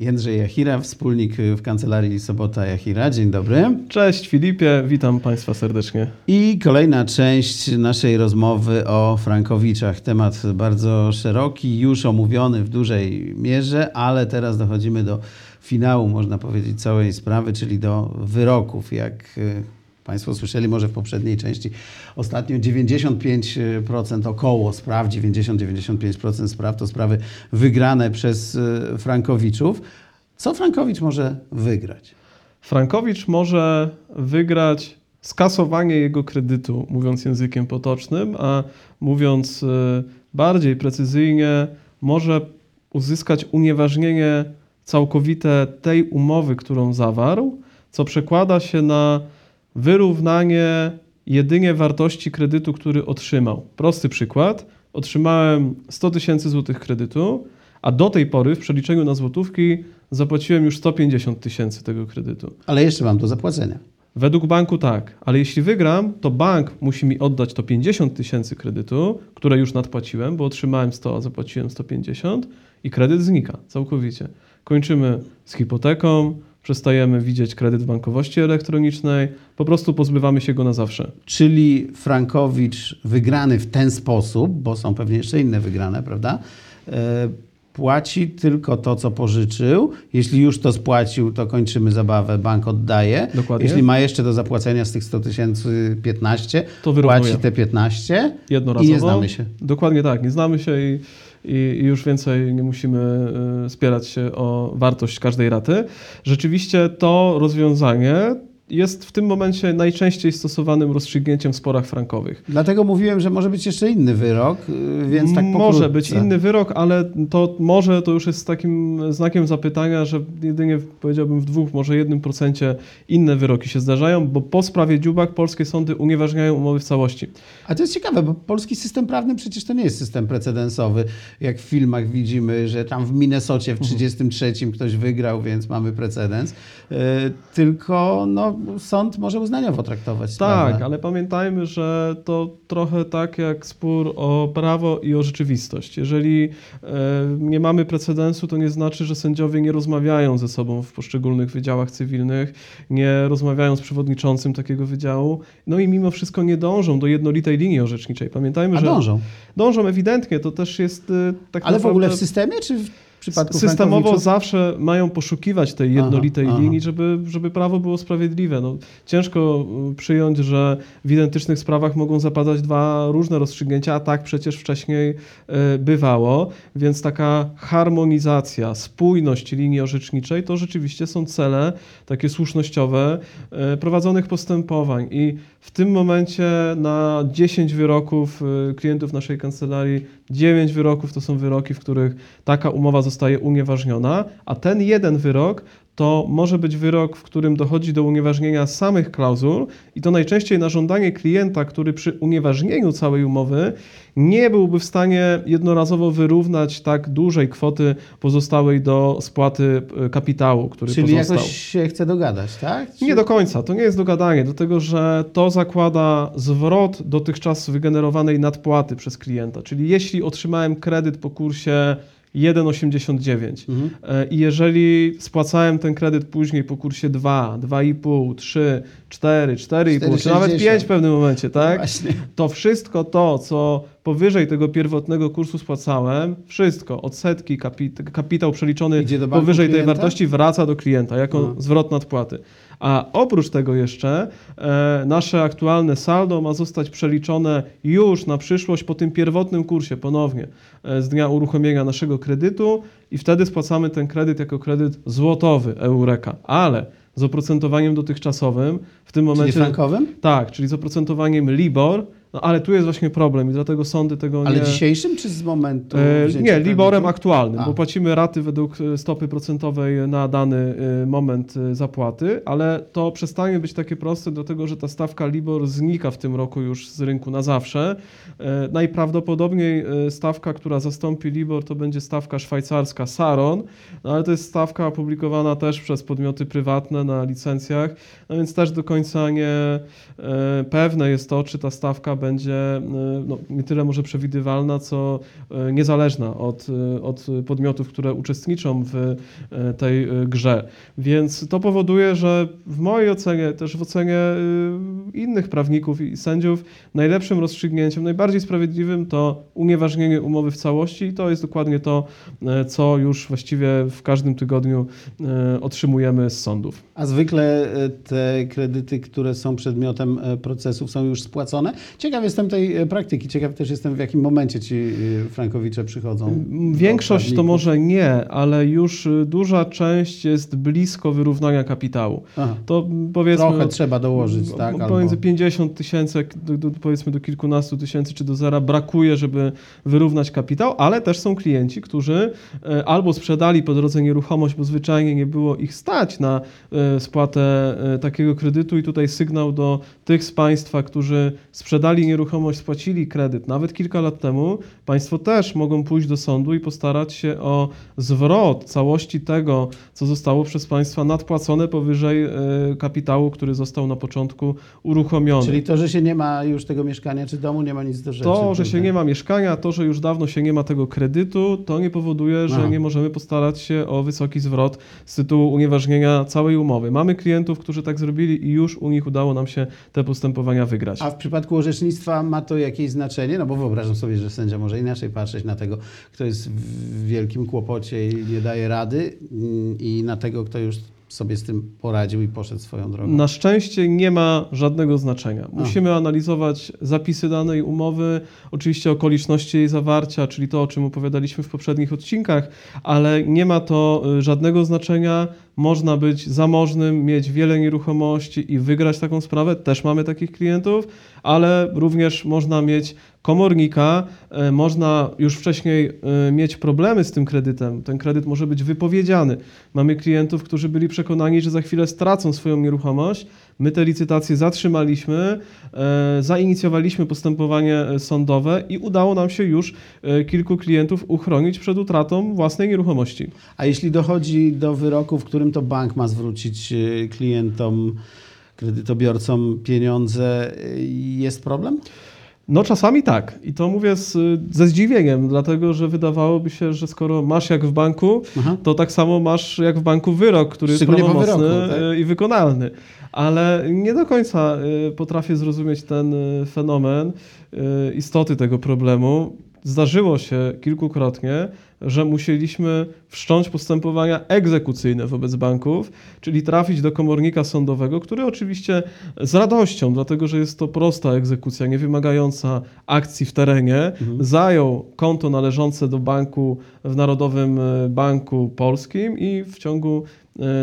Jędrzej Jachira, wspólnik w kancelarii Sobota Jachira. Dzień dobry. Cześć Filipie, witam Państwa serdecznie. I kolejna część naszej rozmowy o Frankowiczach. Temat bardzo szeroki, już omówiony w dużej mierze, ale teraz dochodzimy do finału, można powiedzieć, całej sprawy, czyli do wyroków. Jak y, Państwo słyszeli może w poprzedniej części, ostatnio 95% około spraw, 90-95% spraw to sprawy wygrane przez y, Frankowiczów. Co Frankowicz może wygrać? Frankowicz może wygrać skasowanie jego kredytu, mówiąc językiem potocznym, a mówiąc y, bardziej precyzyjnie, może uzyskać unieważnienie całkowite tej umowy, którą zawarł, co przekłada się na wyrównanie jedynie wartości kredytu, który otrzymał. Prosty przykład. Otrzymałem 100 tysięcy złotych kredytu, a do tej pory w przeliczeniu na złotówki zapłaciłem już 150 tysięcy tego kredytu. Ale jeszcze mam do zapłacenia. Według banku tak, ale jeśli wygram, to bank musi mi oddać to 50 tysięcy kredytu, które już nadpłaciłem, bo otrzymałem 100, a zapłaciłem 150 i kredyt znika całkowicie. Kończymy z hipoteką, przestajemy widzieć kredyt w bankowości elektronicznej, po prostu pozbywamy się go na zawsze. Czyli Frankowicz wygrany w ten sposób, bo są pewnie jeszcze inne wygrane, prawda? E, płaci tylko to, co pożyczył. Jeśli już to spłacił, to kończymy zabawę, bank oddaje. Dokładnie. Jeśli ma jeszcze do zapłacenia z tych 100 tysięcy 15, To wyrównuje. płaci te 15 Jednorazowo. i nie znamy się. Dokładnie tak, nie znamy się i, i, już więcej nie musimy y, spierać się o wartość każdej raty. Rzeczywiście to rozwiązanie jest w tym momencie najczęściej stosowanym rozstrzygnięciem w sporach frankowych. Dlatego mówiłem, że może być jeszcze inny wyrok, y, więc tak Może pokrótce. być inny wyrok, ale to może to już jest takim znakiem zapytania, że jedynie powiedziałbym w dwóch, może jednym procencie inne wyroki się zdarzają, bo po sprawie Dziubak polskie sądy unieważniają umowy w całości. A to jest ciekawe, bo polski system prawny przecież to nie jest system precedensowy. Jak w filmach widzimy, że tam w Minnesocie w 33 ktoś wygrał, więc mamy precedens. Yy, Tylko no, sąd może uznaniowo traktować sprawę. Tak, ale pamiętajmy, że to trochę tak jak spór o prawo i o rzeczywistość. Jeżeli e, nie mamy precedensu, to nie znaczy, że sędziowie nie rozmawiają ze sobą w poszczególnych wydziałach cywilnych, nie rozmawiają z przewodniczącym takiego wydziału, no i mimo wszystko nie dążą do jednolitej linii orzeczniczej. Pamiętajmy, A że dążą. dążą ewidentnie, to też jest e, tak Ale w naprawdę... ogóle w systemie, czy w przypadku Systemowo zawsze mają poszukiwać tej jednolitej Aha, aha. linii, żeby, żeby prawo było sprawiedliwe. No, ciężko y, przyjąć, że w identycznych sprawach mogą zapadać dwa różne rozstrzygnięcia, a tak przecież wcześniej y, bywało, więc taka harmonizacja, spójność linii orzeczniczej to rzeczywiście są cele takie słusznościowe y, prowadzonych postępowań i w tym momencie na 10 wyroków klientów naszej kancelarii 9 wyroków to są wyroki, w których taka umowa zostaje unieważniona, a ten jeden wyrok to może być wyrok, w którym dochodzi do unieważnienia samych klauzul i to najczęściej na żądanie klienta, który przy unieważnieniu całej umowy nie byłby w stanie jednorazowo wyrównać tak dużej kwoty pozostałej do spłaty e, kapitału, który Czyli pozostał. jakoś się chce dogadać, tak? Czy... Nie do końca, to nie jest dogadanie, dlatego że to zakłada zwrot dotychczas wygenerowanej nadpłaty przez klienta. Czyli jeśli otrzymałem kredyt po kursie 1,89 Mhm. e, i jeżeli spłacałem ten kredyt później po kursie 2, 2,5, 3, 4, 4,5 czy nawet 4,60. 5 w pewnym momencie, tak? Właśnie. to wszystko to, co powyżej tego pierwotnego kursu spłacałem, wszystko, odsetki, kapit kapitał przeliczony powyżej tej klienta? wartości wraca do klienta jako Mhm. zwrot nadpłaty. A oprócz tego jeszcze e, nasze aktualne saldo ma zostać przeliczone już na przyszłość po tym pierwotnym kursie ponownie e, z dnia uruchomienia naszego kredytu i wtedy spłacamy ten kredyt jako kredyt złotowy Eureka. Ale z oprocentowaniem dotychczasowym w tym Czyli momencie... frankowym? Tak, czyli z oprocentowaniem LIBOR, no ale tu jest właśnie problem i dlatego sądy tego Ale nie... dzisiejszym, czy z momentu E, Nie, Liborem aktualnym, A. bo płacimy raty według e, stopy procentowej na dany e, moment zapłaty, ale to przestanie być takie proste, dlatego że ta stawka Libor znika w tym roku już z rynku na zawsze. Najprawdopodobniej stawka, która zastąpi Libor, to będzie stawka szwajcarska Saron, no ale to jest stawka opublikowana też przez podmioty prywatne na licencjach, no więc też do końca nie pewne jest to, czy ta stawka będzie e, no, nie tyle może przewidywalna, co e, niezależna od, e, od podmiotów, które uczestniczą w tej grze. Więc to powoduje, że w mojej ocenie, też w ocenie innych prawników i sędziów, najlepszym rozstrzygnięciem, najbardziej sprawiedliwym to unieważnienie umowy w całości i to jest dokładnie to, co już właściwie w każdym tygodniu otrzymujemy z sądów. A zwykle te kredyty, które są przedmiotem procesów, są już spłacone. Ciekaw jestem tej e, praktyki. Ciekaw też jestem, w jakim momencie ci e, frankowicze przychodzą. Większość to może nie, ale już y, duża część jest blisko wyrównania kapitału. Aha. To powiedzmy Trochę trzeba dołożyć, tak? m- Albo... pomiędzy 50 tysięcy, do, powiedzmy do kilkunastu tysięcy czy do zera brakuje, żeby wyrównać kapitał, ale też są klienci, którzy e, albo sprzedali po drodze nieruchomość, bo zwyczajnie nie było ich stać na e, spłatę e, takiego kredytu i tutaj sygnał do tych z Państwa, którzy sprzedali nieruchomość, spłacili kredyt nawet kilka lat temu, Państwo też mogą pójść do sądu i postarać się o zwrot całości tego, co zostało przez Państwa nadpłacone powyżej e, kapitału, który został na początku uruchomiony. Czyli to, że się nie ma już tego mieszkania czy domu, nie ma nic do rzeczy. To, że się nie ma mieszkania, to, że już dawno się nie ma tego kredytu, to nie powoduje, że Aha. nie możemy postarać się o wysoki zwrot z tytułu unieważnienia całej umowy. Mamy klientów, którzy tak zrobili i już u nich udało nam się te postępowania wygrać. A w przypadku orzecznictwa ma to jakieś znaczenie? No bo wyobrażam sobie, że sędzia może inaczej patrzeć na tego, kto jest w wielkim kłopocie i nie daje rady mm, i na tego, kto już sobie z tym poradził i poszedł swoją drogą. Na szczęście nie ma żadnego znaczenia. Musimy analizować zapisy danej umowy, oczywiście okoliczności jej zawarcia, czyli to, o czym opowiadaliśmy w poprzednich odcinkach, ale nie ma to y, żadnego znaczenia. Można być zamożnym, mieć wiele nieruchomości i wygrać taką sprawę. Też mamy takich klientów, ale również można mieć komornika, e, można już wcześniej e, mieć problemy z tym kredytem. Ten kredyt może być wypowiedziany. Mamy klientów, którzy byli przekonani, że za chwilę stracą swoją nieruchomość. My te licytacje zatrzymaliśmy, e, zainicjowaliśmy postępowanie e, sądowe i udało nam się już e, kilku klientów uchronić przed utratą własnej nieruchomości. A jeśli dochodzi do wyroku, w którym to bank ma zwrócić klientom, kredytobiorcom pieniądze, jest problem? No czasami tak. I to mówię z, ze zdziwieniem, dlatego że wydawałoby się, że skoro masz jak w banku, Aha. to tak samo masz jak w banku wyrok, który jest prawomocny wyroku, tak? e, i wykonalny. Ale nie do końca e, potrafię zrozumieć ten e, fenomen istoty tego problemu. Zdarzyło się kilkukrotnie, że musieliśmy wszcząć postępowania egzekucyjne wobec banków, czyli trafić do komornika sądowego, który oczywiście z radością, dlatego że jest to prosta egzekucja, nie wymagająca akcji w terenie, zajął konto należące do banku w Narodowym Banku Polskim i w ciągu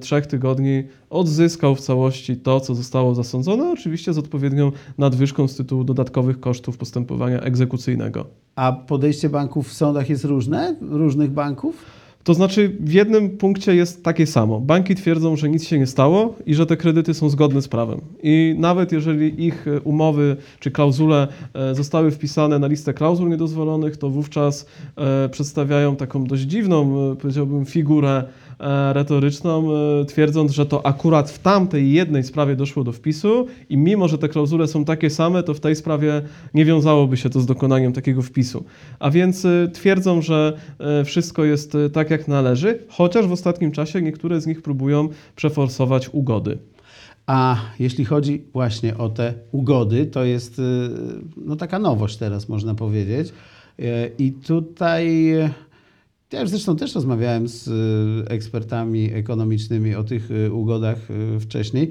trzech tygodni odzyskał w całości to, co zostało zasądzone, oczywiście z odpowiednią nadwyżką z tytułu dodatkowych kosztów postępowania egzekucyjnego. A podejście banków w sądach jest różne? Różnych banków? To znaczy, w jednym punkcie jest takie samo. Banki twierdzą, że nic się nie stało i że te kredyty są zgodne z prawem. I nawet jeżeli ich e, umowy czy klauzule e, zostały wpisane na listę klauzul niedozwolonych, to wówczas e, przedstawiają taką dość dziwną, e, powiedziałbym, figurę e, retoryczną, e, twierdząc, że to akurat w tamtej jednej sprawie doszło do wpisu i mimo, że te klauzule są takie same, to w tej sprawie nie wiązałoby się to z dokonaniem takiego wpisu. A więc e, twierdzą, że e, wszystko jest e, tak, jak należy, chociaż w ostatnim czasie niektóre z nich próbują przeforsować ugody. A jeśli chodzi właśnie o te ugody, to jest no, taka nowość teraz, można powiedzieć. I tutaj, ja już zresztą też rozmawiałem z y, ekspertami ekonomicznymi o tych y, ugodach y, wcześniej.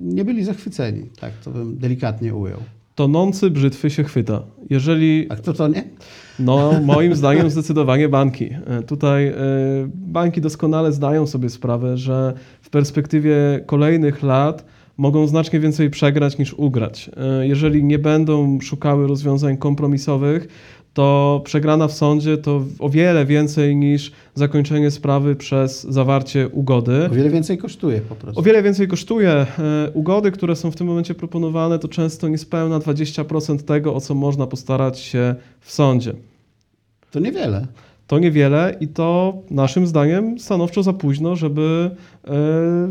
Nie byli zachwyceni, tak to bym delikatnie ujął. Tonący brzytwy się chwyta. Jeżeli A kto to nie? No, moim zdaniem zdecydowanie banki. E, Tutaj e, banki doskonale zdają sobie sprawę, że w perspektywie kolejnych lat mogą znacznie więcej przegrać niż ugrać. E, Jeżeli nie będą szukały rozwiązań kompromisowych, to przegrana w sądzie to o wiele więcej niż zakończenie sprawy przez zawarcie ugody. O wiele więcej kosztuje po prostu. O wiele więcej kosztuje. E, Ugody, które są w tym momencie proponowane, to często niespełna 20% tego, o co można postarać się w sądzie. To niewiele. To niewiele i to naszym zdaniem stanowczo za późno, żeby e,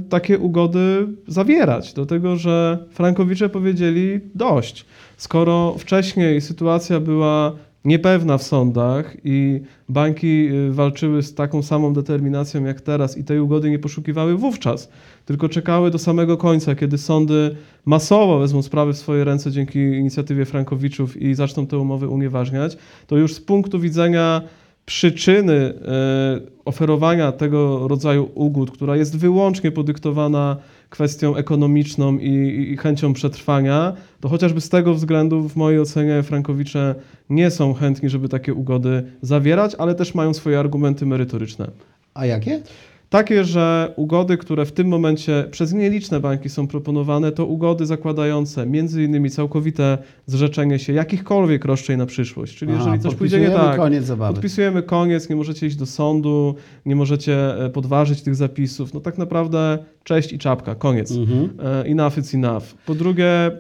takie ugody zawierać. Dlatego, że Frankowicze powiedzieli dość. Skoro wcześniej sytuacja była niepewna w sądach i banki y, walczyły z taką samą determinacją jak teraz i tej ugody nie poszukiwały wówczas, tylko czekały do samego końca, kiedy sądy masowo wezmą sprawy w swoje ręce dzięki inicjatywie Frankowiczów i zaczną te umowy unieważniać, to już z punktu widzenia przyczyny e, oferowania tego rodzaju ugód, która jest wyłącznie podyktowana kwestią ekonomiczną i, i, chęcią przetrwania, to chociażby z tego względu w mojej ocenie Frankowicze nie są chętni, żeby takie ugody zawierać, ale też mają swoje argumenty merytoryczne. A jakie? Takie, że ugody, które w tym momencie przez nieliczne banki są proponowane, to ugody zakładające między innymi całkowite zrzeczenie się jakichkolwiek roszczeń na przyszłość. Czyli Aha, jeżeli coś pójdzie nie tak, koniec zabawy. podpisujemy koniec, nie możecie iść do sądu, nie możecie e, podważyć tych zapisów, no tak naprawdę cześć i czapka, koniec. Mhm. E, enough is enough. Po drugie,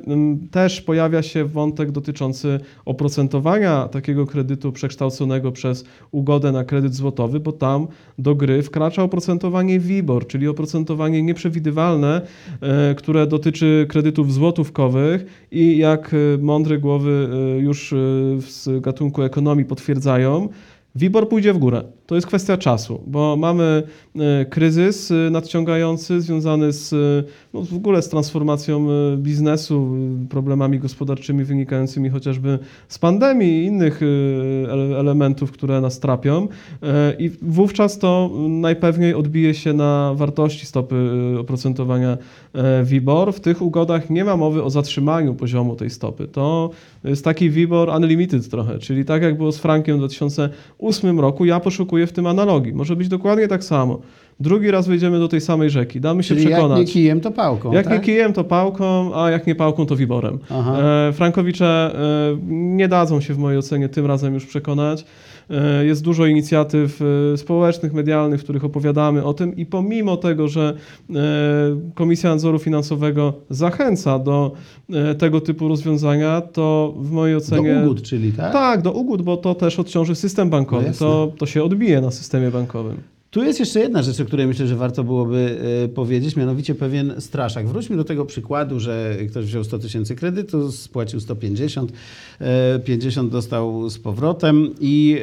też pojawia się wątek dotyczący oprocentowania takiego kredytu przekształconego przez ugodę na kredyt złotowy, bo tam do gry wkracza oprocentowanie WIBOR, czyli oprocentowanie nieprzewidywalne, e, które dotyczy kredytów złotówkowych i jak e, mądre głowy już z gatunku ekonomii potwierdzają, WIBOR pójdzie w górę. To jest kwestia czasu, bo mamy e, kryzys e, nadciągający związany z, e, no w ogóle z transformacją biznesu, problemami gospodarczymi wynikającymi chociażby z pandemii i innych elementów, które nas trapią. I wówczas to najpewniej odbije się na wartości stopy oprocentowania WIBOR. W tych ugodach nie ma mowy o zatrzymaniu poziomu tej stopy. To jest taki WIBOR unlimited trochę, czyli tak jak było z frankiem w 2008 roku, ja poszukuję w tym analogii. Może być dokładnie tak samo. Drugi raz wejdziemy do tej samej rzeki. Damy się Czyli przekonać. Jak nie kijem, to pałką. Jak tak? nie kijem, to pałką, a jak nie pałką, to wiborem. E, Frankowicze e, nie dadzą się w mojej ocenie tym razem już przekonać. E, jest dużo inicjatyw społecznych, medialnych, w których opowiadamy o tym i pomimo tego, że Komisja Nadzoru Finansowego zachęca do tego typu rozwiązania, to w mojej ocenie... Do ugód, czyli tak? Tak, do ugód, bo to też odciąży system bankowy. No to, to się odbije na systemie bankowym. Tu jest jeszcze jedna rzecz, o której myślę, że warto byłoby powiedzieć, mianowicie pewien straszak. Wróćmy do tego przykładu, że ktoś wziął 100 tysięcy kredytu, spłacił 150, 50 dostał z powrotem i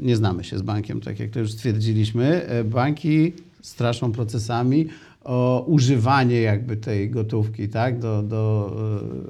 nie znamy się z bankiem, tak jak to już stwierdziliśmy. Banki straszą procesami o używanie jakby tej gotówki tak, do, do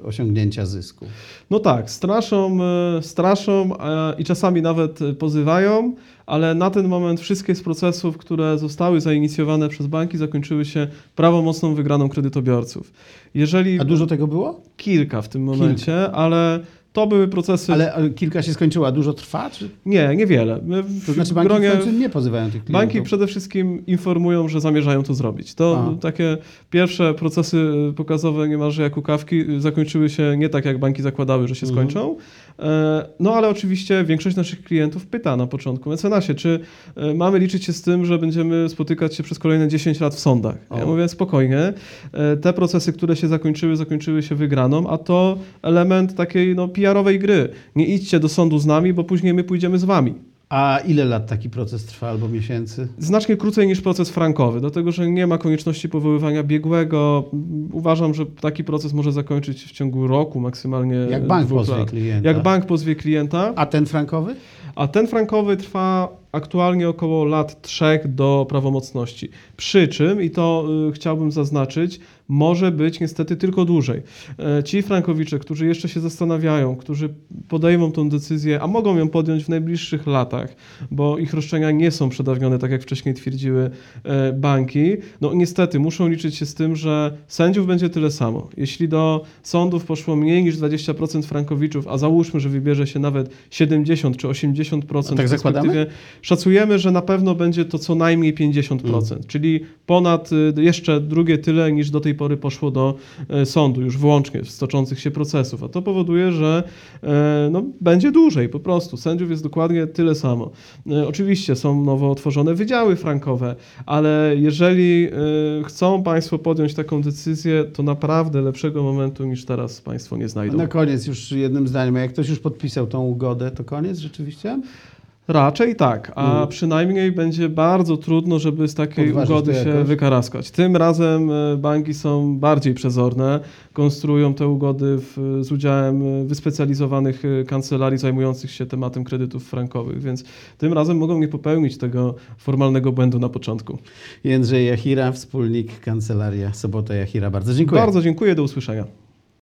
osiągnięcia zysku. No tak, straszą, straszą i czasami nawet pozywają ale na ten moment wszystkie z procesów, które zostały zainicjowane przez banki, zakończyły się prawomocną wygraną kredytobiorców. Jeżeli... A dużo tego było? Kilka w tym momencie, kilka. ale to były procesy. Ale kilka się skończyło, a dużo trwa? Czy... Nie, niewiele. W to znaczy banki gronie... nie pozywają tych klientów? Banki przede wszystkim informują, że zamierzają to zrobić. To a. takie pierwsze procesy pokazowe niemalże jak u kawki zakończyły się nie tak, jak banki zakładały, że się mhm. skończą. E, no ale oczywiście większość naszych klientów pyta na początku, mecenasie, czy e, mamy liczyć się z tym, że będziemy spotykać się przez kolejne 10 lat w sądach. Ja mówię spokojnie, e, te procesy, które się zakończyły, zakończyły się wygraną, a to element takiej no, PR-owej gry. Nie idźcie do sądu z nami, bo później my pójdziemy z wami. A ile lat taki proces trwa albo miesięcy? Znacznie krócej niż proces frankowy, dlatego że nie ma konieczności powoływania biegłego. Uważam, że taki proces może zakończyć w ciągu roku, maksymalnie. Jak bank pozwie lat. klienta. Jak bank pozwie klienta. A ten frankowy? A ten frankowy trwa aktualnie około lat 3 do prawomocności. Przy czym, i to y, chciałbym zaznaczyć, może być niestety tylko dłużej. E, ci frankowicze, którzy jeszcze się zastanawiają, którzy podejmą tą decyzję, a mogą ją podjąć w najbliższych latach, bo ich roszczenia nie są przedawnione, tak jak wcześniej twierdziły e, banki, no niestety muszą liczyć się z tym, że sędziów będzie tyle samo. Jeśli do sądów poszło mniej niż 20% frankowiczów, a załóżmy, że wybierze się nawet 70 czy 80%, a tak zakładamy? szacujemy, że na pewno będzie to co najmniej 50%, mm. czyli ponad y, jeszcze drugie tyle niż do tej pory poszło do e, sądu, już włącznie z toczących się procesów. A to powoduje, że e, no, będzie dłużej po prostu. Sędziów jest dokładnie tyle samo. E, oczywiście są nowo otworzone wydziały frankowe, ale jeżeli chcą Państwo podjąć taką decyzję, to naprawdę lepszego momentu niż teraz Państwo nie znajdą. A na koniec już jednym zdaniem, jak ktoś już podpisał tą ugodę, to koniec rzeczywiście? Raczej tak, a Mhm. przynajmniej będzie bardzo trudno, żeby z takiej Podważyć ugody się jakoś? wykaraskać. Tym razem e, banki są bardziej przezorne, konstruują te ugody w, z udziałem e, wyspecjalizowanych e, kancelarii zajmujących się tematem kredytów frankowych, więc tym razem mogą nie popełnić tego formalnego błędu na początku. Jędrzej Jachira, wspólnik Kancelaria Sobota Jachira. Bardzo dziękuję. Bardzo dziękuję, do usłyszenia.